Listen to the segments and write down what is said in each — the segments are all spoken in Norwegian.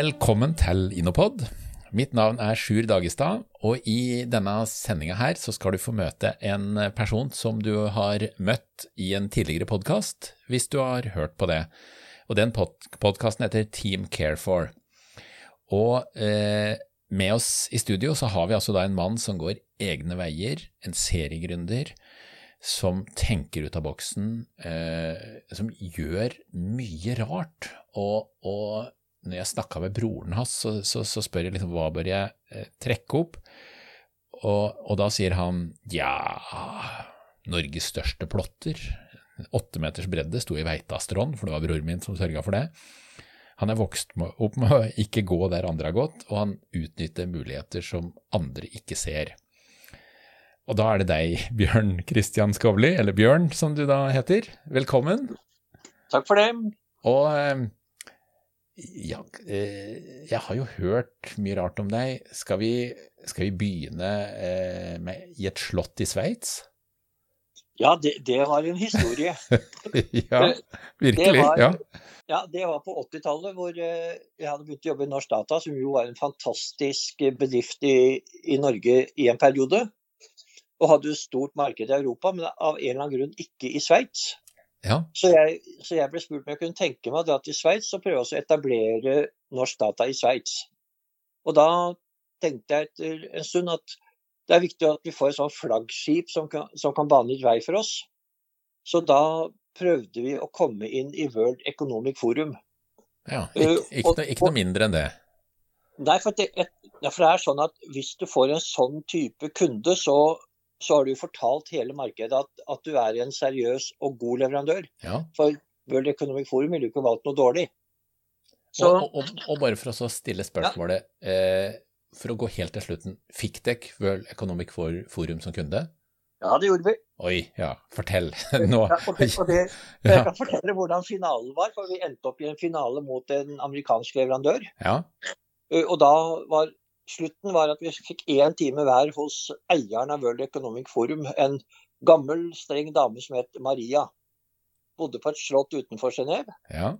velkommen til Inopod. Mitt navn er Sjur Dagestad, og i denne sendinga her så skal du få møte en person som du har møtt i en tidligere podkast, hvis du har hørt på det. Og den pod podkasten heter Team Care for. Og eh, med oss i studio så har vi altså da en mann som går egne veier, en seriegründer som tenker ut av boksen, eh, som gjør mye rart. Og, og når jeg snakka med broren hans, så, så, så, spør jeg liksom hva bør jeg eh, trekke opp, og, og, da sier han ja, Norges største plotter, åtte meters bredde, sto i Veitastrond, for det var broren min som sørga for det. Han er vokst opp med å ikke gå der andre har gått, og han utnytter muligheter som andre ikke ser. Og da er det deg, Bjørn Kristian Skovli, eller Bjørn som du da heter. Velkommen. Takk for det. Og eh, ja, eh, jeg har jo hørt mye rart om deg. Skal vi, skal vi begynne eh, med, i et slott i Sveits? Ja, det, det, var en historie. ja, virkelig. Var, ja. ja. det var på 80-tallet hvor jeg hadde begynt å jobbe i Norsk Data, som jo var en fantastisk bedrift i, i Norge i en periode. Og hadde jo stort marked i Europa, men av en eller annen grunn ikke i Sveits. Ja. Så, jeg, så, jeg, ble spurt om jeg kunne tenke meg å dra til Sveits og prøve å etablere norsk data i Sveits. Og da tenkte jeg etter en stund at det er viktig at vi får et sånt flaggskip som kan, som kan bane litt vei for oss. Så da prøvde vi å komme inn i World Economic Forum. Ja, ikke, ikke, noe, ikke noe mindre enn det? Nei, for det, for det er sånn at hvis du får en sånn type kunde, så så har du fortalt hele markedet at, at, du er en seriøs og god leverandør. Ja. For World Economic Forum ville jo ikke valgt noe dårlig. Så, og, og, og, bare for å stille spørsmålet, ja. eh, for å gå helt til slutten, fikk dere World Economic Forum som kunde? Ja, det gjorde vi. Oi, ja, fortell nå. Ja, og det, og det, jeg kan fortelle hvordan finalen var, for vi endte opp i en finale mot en amerikansk leverandør. Ja. Og da var slutten var at vi fikk én time hver hos eieren av World Economic Forum. En gammel, streng dame som het Maria. Bodde på et slott utenfor Genéve. Ja.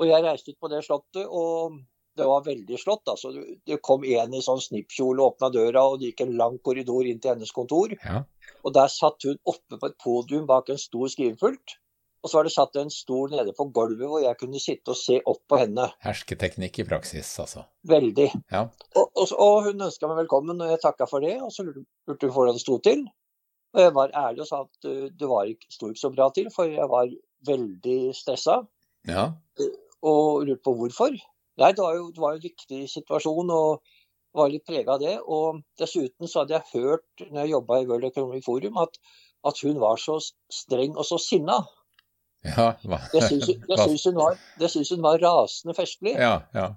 Og jeg reiste ut på det slottet, og det var veldig slått. Altså, det kom en i sånn snippkjole og åpna døra, og det gikk en lang korridor inn til hennes kontor. Ja. Og der satt hun oppe på et podium bak en stor skrivepult. Og så var det satt en stol nede på gulvet hvor jeg kunne sitte og se opp på henne. Hersketeknikk i praksis, altså. Veldig. Ja. Og, og, og, hun ønska meg velkommen, og jeg takka for det. Og så lurte hun hvordan det sto til. Og jeg var ærlig og sa at uh, det var ikke, sto ikke så bra til, for jeg var veldig stressa. Ja. Og lurte på hvorfor. Nei, det var jo, det var en viktig situasjon og var litt prega av det. Og dessuten så hadde jeg hørt når jeg jobba i World Economic Forum, at, at hun var så streng og så sinna. Ja, hva? Det syns hun, hun, var rasende festlig. Ja, ja.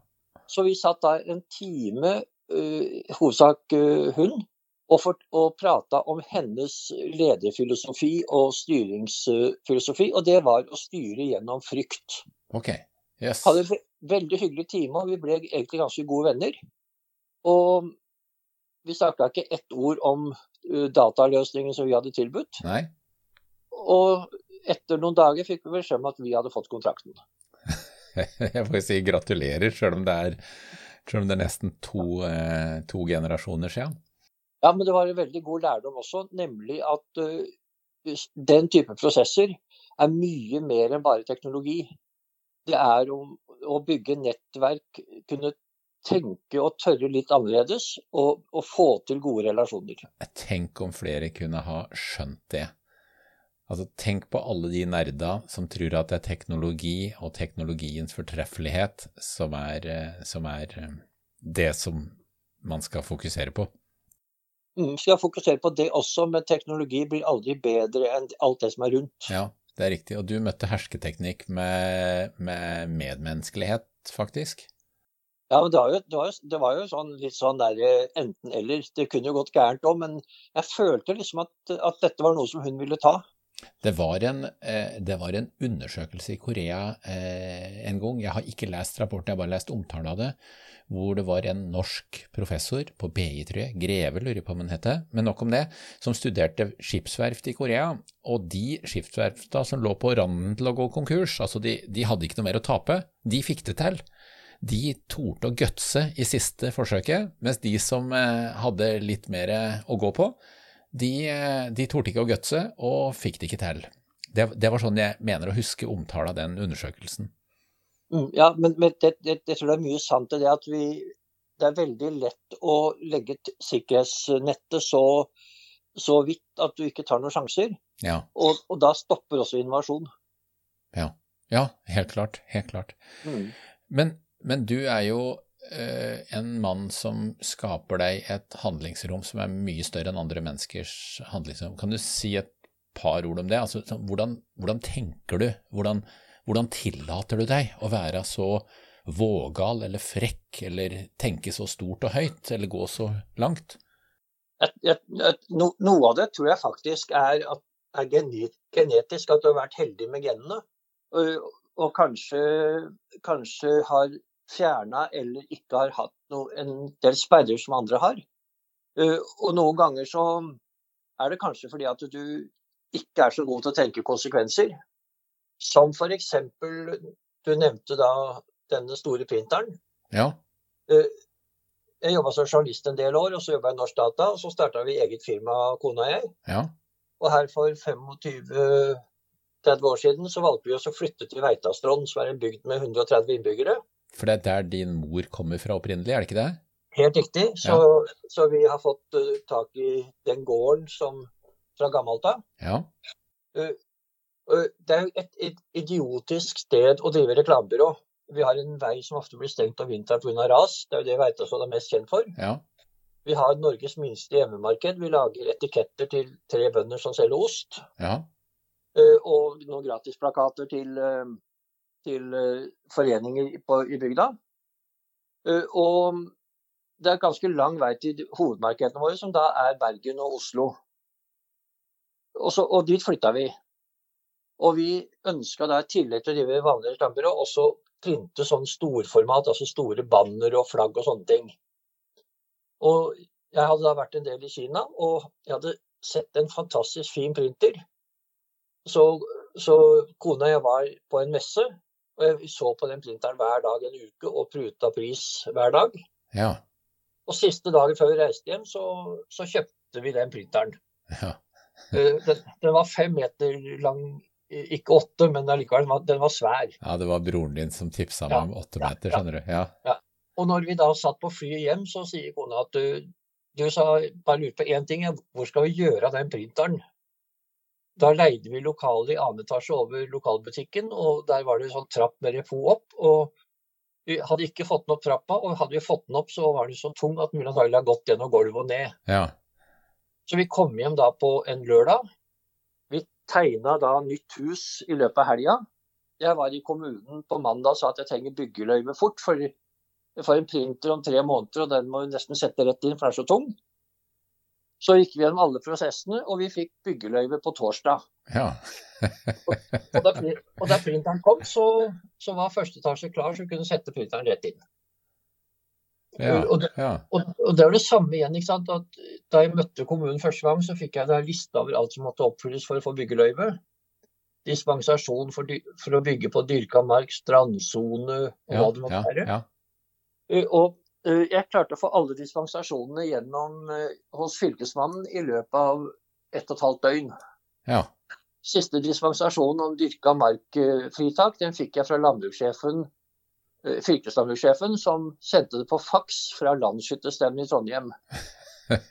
Så vi satt der en time, uh, hovedsak uh, hun, og, for, og prata om hennes lederfilosofi og styringsfilosofi. Og det var å styre gjennom frykt. Ok, yes. Hadde en veldig hyggelig time, og vi ble egentlig ganske gode venner. Og vi snakka ikke ett ord om uh, dataløsningen som vi hadde tilbudt. Nei. Og etter noen dager fikk vi beskjed om at vi hadde fått kontrakten. Jeg får si gratulerer, selv om om det er nesten to, eh, to, generasjoner siden. Ja, men det var en veldig god lærdom også, nemlig at uh, den type prosesser er mye mer enn bare teknologi. Det er å, å bygge nettverk, kunne tenke og tørre litt annerledes, og, og få til gode relasjoner. Tenk om flere kunne ha skjønt det. Altså, tenk på alle de nerda som tror at det er teknologi og teknologiens fortreffelighet som er, eh, som er eh, det som man skal fokusere på. Mm, skal fokusere på det også, men teknologi blir aldri bedre enn alt det som er rundt. Ja, det er riktig. Og du møtte hersketeknikk med, med medmenneskelighet, faktisk? Ja, men det var jo, det var jo, det var jo sånn, litt sånn der eh, enten-eller. Det kunne jo gått gærent òg, men jeg følte liksom at, at, dette var noe som hun ville ta. Det var, en, eh, det var en undersøkelse i Korea eh, en gang, jeg har ikke lest rapporten, jeg har bare lest omtalen av det, hvor det var en norsk professor på BI, tror jeg, Greve lurer jeg på om han het, men nok om det, som studerte skipsverft i Korea. Og de skipsverfta som lå på randen til å gå konkurs, altså de, de hadde ikke noe mer å tape, de fikk det til. de torde å gutse i siste forsøket, mens de som eh, hadde litt mer å gå på, de, eh, de torde ikke å gutse og fikk det ikke til. Det, det, var sånn jeg mener å huske omtale av den undersøkelsen. Mm, ja, men, men det, det, jeg tror det er mye sant i det at vi Det er veldig lett å legge sikkerhetsnettet så, så vidt at du ikke tar noen sjanser. Ja. Og, og, da stopper også innovasjon. Ja, ja helt klart. Helt klart. Mm. Men, men, du er jo en mann som skaper deg et handlingsrom som er mye større enn andre menneskers handlingsrom. Kan du si et par ord om det? Altså, hvordan, hvordan tenker du? Hvordan, hvordan tillater du deg å være så vågal eller frekk, eller tenke så stort og høyt, eller gå så langt? Et, et, et, no, noe av det tror jeg faktisk er, er genetisk, at du har vært heldig med genene. Og, og kanskje, kanskje, har fjerna eller ikke har hatt noe, en del sperrer som andre har. Og noen ganger så er det kanskje fordi at du ikke er så god til å tenke konsekvenser. Som f.eks. du nevnte da denne store printeren. Ja. Eh, jeg jobba som journalist en del år, og så jobba jeg i Norsk Data. Og så starta vi eget firma, kona og jeg. Ja. Og her for 25-30 år siden så valgte vi oss å flytte til Veitastrond, som er en bygd med 130 innbyggere. For det er der din mor kommer fra opprinnelig, er det ikke det? Helt riktig. Så, ja. så vi har fått uh, tak i den gården som fra gammelt av. Ja. Uh, det er jo et, et, idiotisk sted å drive reklamebyrå. Vi har en vei som ofte blir stengt om vinteren pga. ras. Det er jo det Veitastrond er mest kjent for. Ja. Vi har Norges minste hjemmemarked. Vi lager etiketter til tre bønder som selger ost. Ja. Uh, og noen gratisplakater til, uh, til uh, foreninger på, i bygda. og det er ganske lang vei til hovedmarkedene våre, som da er Bergen og Oslo. Og, så, og dit flytta vi. Og vi ønska da i tillegg til å drive vanlig reklamebyrå, også printe sånn storformat, altså store banner og flagg og sånne ting. Og jeg hadde da vært en del i Kina, og jeg hadde sett en fantastisk fin printer. Så, så kona og jeg var på en messe, og jeg så på den printeren hver dag en uke og pruta pris hver dag. Ja. Og siste dagen før vi reiste hjem, så, så kjøpte vi den printeren. Ja. den, den, var fem meter lang, ikke åtte, men allikevel, den var svær. Ja, det var broren din som tipsa meg om åtte meter, skjønner du. Ja. ja. Og når vi da satt på flyet hjem, så sier kona at du, du sa bare lurer på én ting, hvor skal vi gjøre av den printeren? Da leide vi lokalet i annen etasje over lokalbutikken, og der var det en sånn trapp med repo opp. og vi hadde ikke fått den opp trappa, og hadde vi fått den opp, så var den så tung at mulig antagelig hadde gått gjennom gulvet og ned. Ja. Så vi kom hjem da på en lørdag. Vi tegna da nytt hus i løpet av helga. Jeg var i kommunen på mandag og sa at jeg trenger byggeløyve fort, for jeg får en printer om tre måneder, og den må vi nesten sette rett inn, for den er så tung. Så gikk vi gjennom alle prosessene, og vi fikk byggeløyve på torsdag. Ja. og, og, da, og, da, printeren kom, så, så var første etasje klar, så vi kunne sette printeren rett inn. Ja, og, det, ja. og, og, det var det samme igjen. ikke sant? At da jeg møtte kommunen første gang, så fikk jeg en liste over alt som måtte oppfylles for å få byggeløyve. Dispensasjon for, for å bygge på dyrka mark, strandsone og hva det måtte være. Og jeg klarte å få alle dispensasjonene gjennom hos Fylkesmannen i løpet av ett og et halvt døgn. Ja. Siste dispensasjon om dyrka mark-fritak den fikk jeg fra landbrukssjefen, fylkeslandbrukssjefen, som sendte det på faks fra landsskytterstevnet i Trondheim.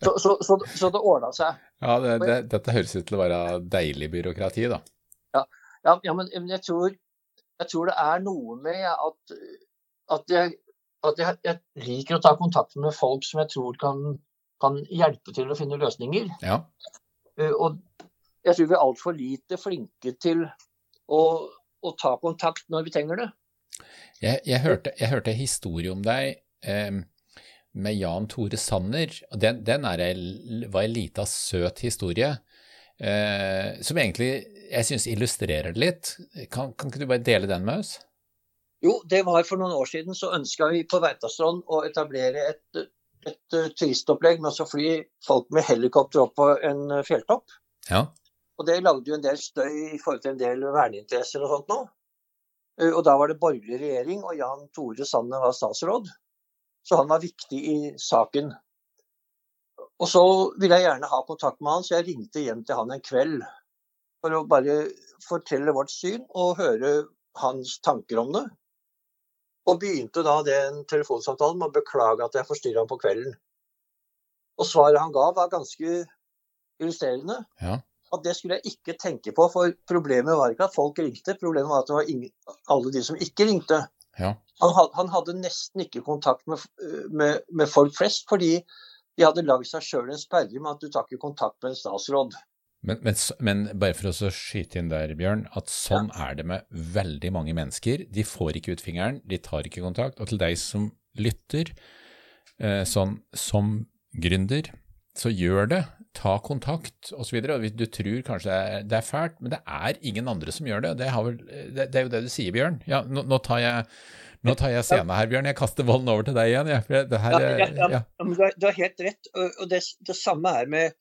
Så, så, så, så det ordna seg. Ja, det, det, Dette høres ut til å være deilig byråkrati, da. Ja, ja, ja men jeg tror, jeg tror, det er noe med at at, jeg, at jeg, jeg, liker å ta kontakt med folk som jeg tror kan, kan hjelpe til å finne løsninger. Ja. Uh, og jeg tror vi er altfor lite flinke til å, å, ta kontakt når vi trenger det. Jeg, jeg hørte, hørte historie om deg eh, med Jan Tore Sanner. Den, den er, var en lita, søt historie. Eh, som egentlig jeg syns illustrerer det litt. Kan, kan ikke du bare dele den med oss? Jo, det var for noen år siden så ønska vi på Veitastrand å etablere et, et, et turistopplegg med å fly folk med helikopter opp på en fjelltopp. Ja. Og det lagde jo en del støy i forhold til en del verneinteresser og sånt nå. Og da var det borgerlig regjering, og Jan Tore Sanner var statsråd. Så han var viktig i saken. Og så ville jeg gjerne ha kontakt med han, så jeg ringte hjem til han en kveld. For å bare fortelle vårt syn og høre hans tanker om det. Og begynte da den telefonsamtalen med å beklage at jeg forstyrra ham på kvelden. Og svaret han ga var ganske illustrerende. Ja. At det skulle jeg ikke tenke på, for problemet var ikke at folk ringte, problemet var at det var ingen, alle de som ikke ringte. Ja. Han, had, han, hadde nesten ikke kontakt med, med, med folk flest, fordi de hadde lagd seg sjøl en sperre med at du tar ikke kontakt med en statsråd. Men, men, men, bare for å skyte inn der, Bjørn, at sånn ja. er det med veldig mange mennesker. De får ikke ut fingeren, de tar ikke kontakt. Og til deg som lytter, eh, sånn som gründer, så gjør det. Ta kontakt osv. Du tror kanskje det er, det er, fælt, men det er ingen andre som gjør det. Det, vel, det, det er jo det du sier, Bjørn. Ja, nå, nå tar jeg nå tar jeg scenen her, Bjørn. Jeg kaster volden over til deg igjen. Her, ja, ja, ja. Du, har, du, har, helt rett. Og det, det samme er med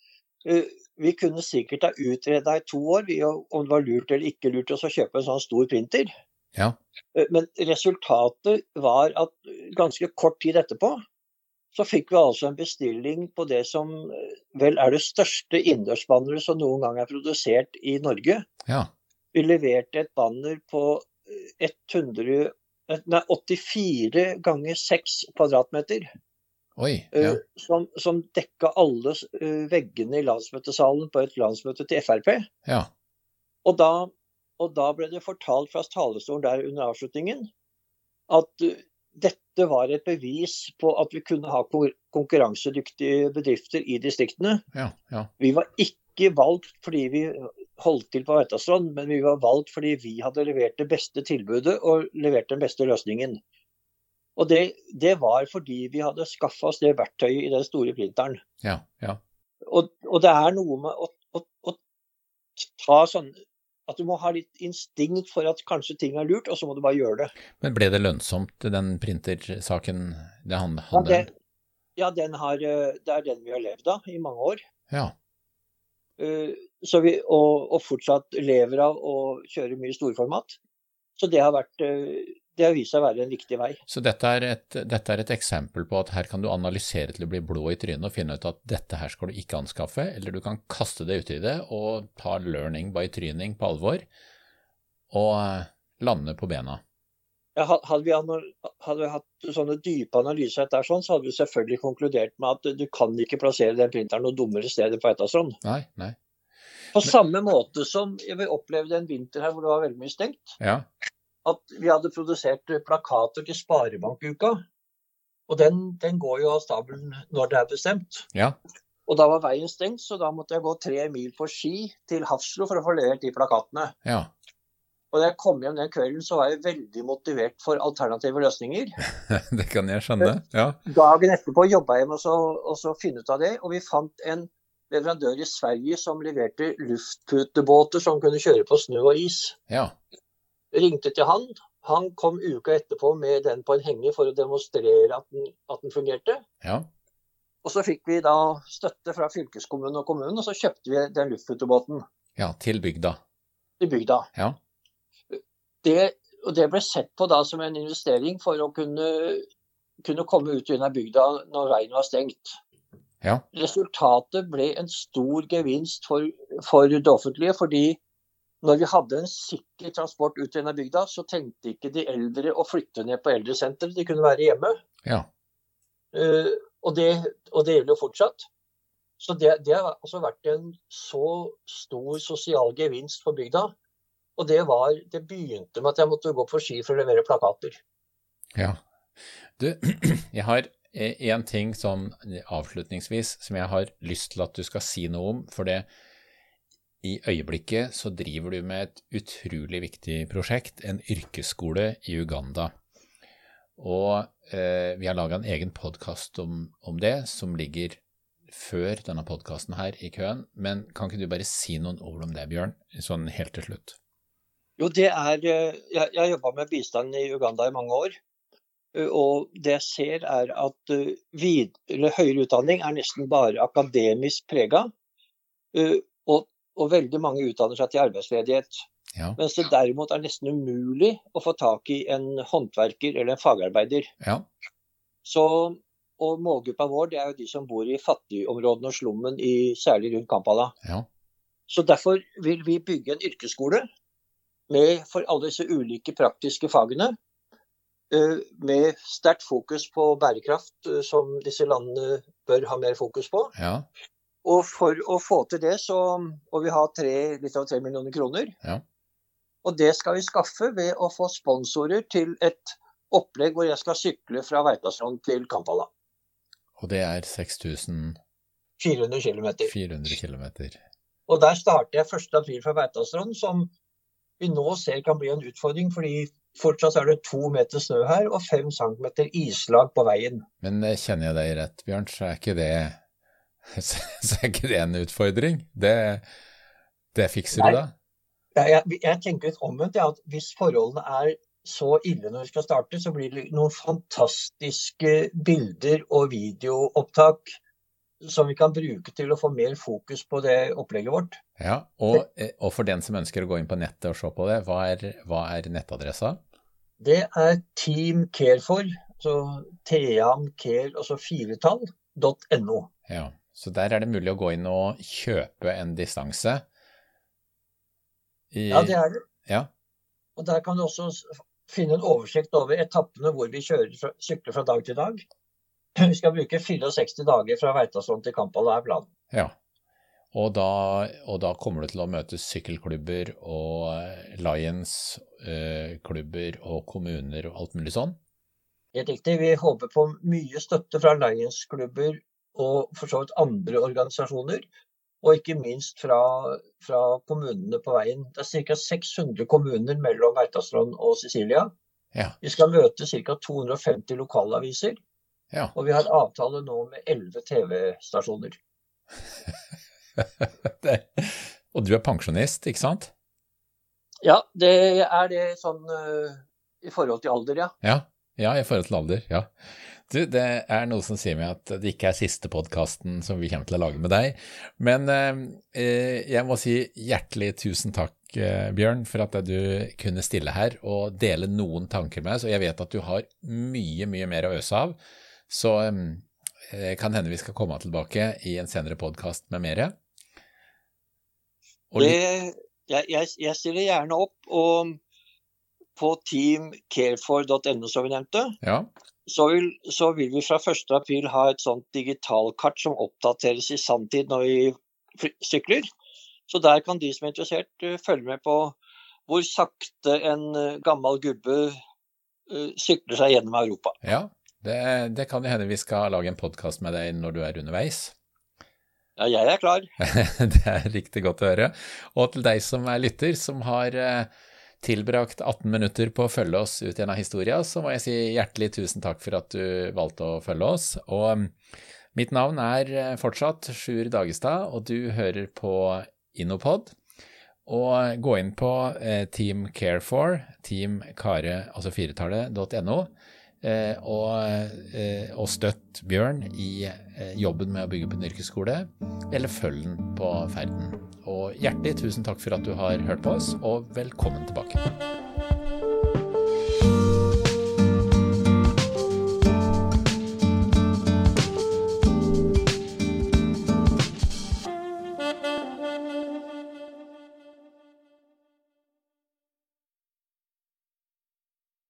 uh, vi kunne sikkert ha utreda i to år om det var lurt eller ikke lurt å kjøpe en sånn stor printer. Ja. Eh, men resultatet var at ganske kort tid etterpå så fikk vi altså en bestilling på det som eh, vel er det største innendørsbanneret som noen gang er produsert i Norge. Ja. Vi leverte et banner på 100, eh, nei, 84 ganger 6 kvadratmeter. Oi, eh, ja. som, som dekka alle uh, veggene i landsmøtesalen på et landsmøte til Frp. Ja. Og, da, og, da, ble det fortalt fra talerstolen der under avslutningen at uh, dette var et bevis på at vi kunne ha konkurransedyktige bedrifter i distriktene. Ja, ja. Vi var ikke valgt fordi vi holdt til på Veitastrand, men vi var valgt fordi vi hadde levert det beste tilbudet og levert den beste løsningen. Og det, det, var fordi vi hadde skaffa oss det verktøyet i den store printeren. Ja, ja. Og, og, det er noe med å, å, å, ta sånn At du må ha litt instinkt for at kanskje ting er lurt, og så må du bare gjøre det. Men ble det lønnsomt, den printersaken det han, han, Ja, ja den har, eh, det er den vi har levd av i mange år. Ja. Uh, vi, og, og, fortsatt lever av å kjøre mye storformat. Så det har vært uh, det har vist seg å være en riktig vei. Så dette er, et, dette er, et, eksempel på at her kan du analysere til å bli blå i trynet og finne ut at dette her skal du ikke anskaffe, eller du kan kaste det uti det og ta learning by tryning på alvor og eh, lande på bena. Ja, hadde, vi, hadde, vi, hatt sånne dype analyser, etter sånn, så hadde vi selvfølgelig konkludert med at du kan ikke plassere den printeren noe dummere sted enn på Etasson. Nei, nei. På samme måte som vi opplevde en vinter her hvor det var veldig mye stengt. Ja at vi hadde produsert plakater til Sparebankuka. Og den, den, går jo av stabelen når det er bestemt. Ja. Og da var veien stengt, så da måtte jeg gå tre mil på ski til Hafslo for å få levert de plakatene. Ja. Og da jeg kom hjem den kvelden, så var jeg veldig motivert for alternative løsninger. det kan jeg skjønne, ja. Dagen etterpå jobba jeg med å finne ut av det, og vi fant en leverandør i Sverige som leverte luftputebåter som kunne kjøre på snø og is. Ja ringte til han. Han kom uka etterpå med den på en henger for å demonstrere at den, at den fungerte. Ja. Og så fikk vi da støtte fra fylkeskommunen og kommunen, og så kjøpte vi den luftfutebåten. Ja, til bygda. Til bygda. Ja. Det, og det ble sett på da som en investering for å kunne, kunne komme ut unna bygda når veien var stengt. Ja. Resultatet ble en stor gevinst for, for det offentlige, fordi når vi hadde en sikker transport ut gjennom bygda, så tenkte ikke de eldre å flytte ned på eldresenteret, de kunne være hjemme. Ja. Uh, og, det, og, det, gjelder jo fortsatt. Så det, det, har altså vært en så stor sosial gevinst for bygda. Og det, var, det begynte med at jeg måtte gå på ski for å levere plakater. Ja. Du, jeg har én ting som avslutningsvis som jeg har lyst til at du skal si noe om. For det, i øyeblikket så driver du med et utrolig viktig prosjekt, en yrkesskole i Uganda. Og eh, vi har laga en egen podkast om, om, det, som ligger før denne podkasten her i køen. Men kan ikke du bare si noen ord om det, Bjørn, sånn helt til slutt? Jo, det er Jeg, Jeg har jobba med bistand i Uganda i mange år. Eh, og det jeg ser, er at eh, videre, høyere utdanning er nesten bare akademisk prega. Og veldig mange utdanner seg til arbeidsledighet. Ja. Mens det derimot er nesten umulig å få tak i en håndverker eller en fagarbeider. Ja. Så, og målgruppa vår det er jo de som bor i fattigområdene og slummen, i, særlig rundt Kampala. Ja. Så derfor vil vi bygge en yrkesskole med, for alle disse ulike praktiske fagene. eh, Med sterkt fokus på bærekraft, eh, som disse landene bør ha mer fokus på. Ja. Og for å få til det, så må vi ha tre, litt over tre millioner kroner. Ja. Og det skal vi skaffe ved å få sponsorer til et opplegg hvor jeg skal sykle fra Veitastrand til Kampala. Og det er 6400 400 km. km. Og der starter jeg 1. april fra Veitastrand, som vi nå ser kan bli en utfordring, fordi fortsatt er det to meter snø her og fem centimeter islag på veien. Men kjenner jeg deg rett, Bjørn, så er ikke det, så er ikke det en utfordring? Det, det fikser Nei. du da? Jeg, jeg tenker litt omvendt, ja, at hvis forholdene er så ille når vi skal starte, så blir det noen fantastiske bilder og videoopptak som vi kan bruke til å få mer fokus på det opplegget vårt. Ja, og, eh, og for den som ønsker å gå inn på nettet og se på det, hva er, hva er nettadressa? Det er Team Carefor, så teamcare, altså firetall, .no. Ja, så der er det mulig å gå inn og kjøpe en distanse. I, Ja, det er det. Ja, Og der kan du også finne en oversikt over etappene hvor vi kjører sykler fra dag til dag. Vi skal bruke 64 dager fra Veitastrond til Kampala, er planen. ja. Og da, og da kommer du til å møte sykkelklubber og eh, Lions-klubber og kommuner og alt mulig sånn. Helt riktig. Vi håper på mye støtte fra Lions-klubber og for så vidt andre organisasjoner. Og ikke minst fra, fra kommunene på veien. Det er ca. 600 kommuner mellom Veitastrand og Sicilia. Ja, Vi skal møte ca. 250 lokalaviser. ja. Og vi har avtale nå med 11 TV-stasjoner. og du er pensjonist, ikke sant? Ja, det er det sånn uh, i forhold til alder, ja. Ja, ja i forhold til alder, ja. Du, det er noe som sier meg at det ikke er siste podkasten som vi kommer til å lage med deg. Men eh, jeg må si hjertelig tusen takk, eh, Bjørn, for at du kunne stille her og dele noen tanker med oss. Og jeg vet at du har mye, mye mer å øse av. Så eh, kan hende vi skal komme tilbake i en senere podkast med mere. Og Det, jeg, jeg, jeg stiller gjerne opp. Og på teamcarefor.no, som vi nevnte, ja, så vil, så vil vi fra 1. april ha et sånt digitalkart som oppdateres i sanntid når vi sykler. Så der kan de som er interessert, eh, følge med på hvor sakte en eh, gammel gubbe eh, sykler seg gjennom Europa. ja det, det kan hende vi skal lage en podkast med deg når du er underveis. Ja, jeg er klar. Det er riktig godt å høre. Og til deg som er lytter, som har eh, tilbrakt 18 minutter på å følge oss ut gjennom historia, så må jeg si hjertelig tusen takk for at du valgte å følge oss. Og mm, mitt navn er eh, fortsatt Sjur Dagestad, og du hører på Innopod. Og gå inn på eh, Team Care4, Team Kare, altså firetallet.no, eh, og, og støtt Bjørn i eh, jobben med å bygge opp en yrkesskole, eller følg den på ferden. Og hjertelig tusen takk for at du har hørt på oss, og velkommen tilbake.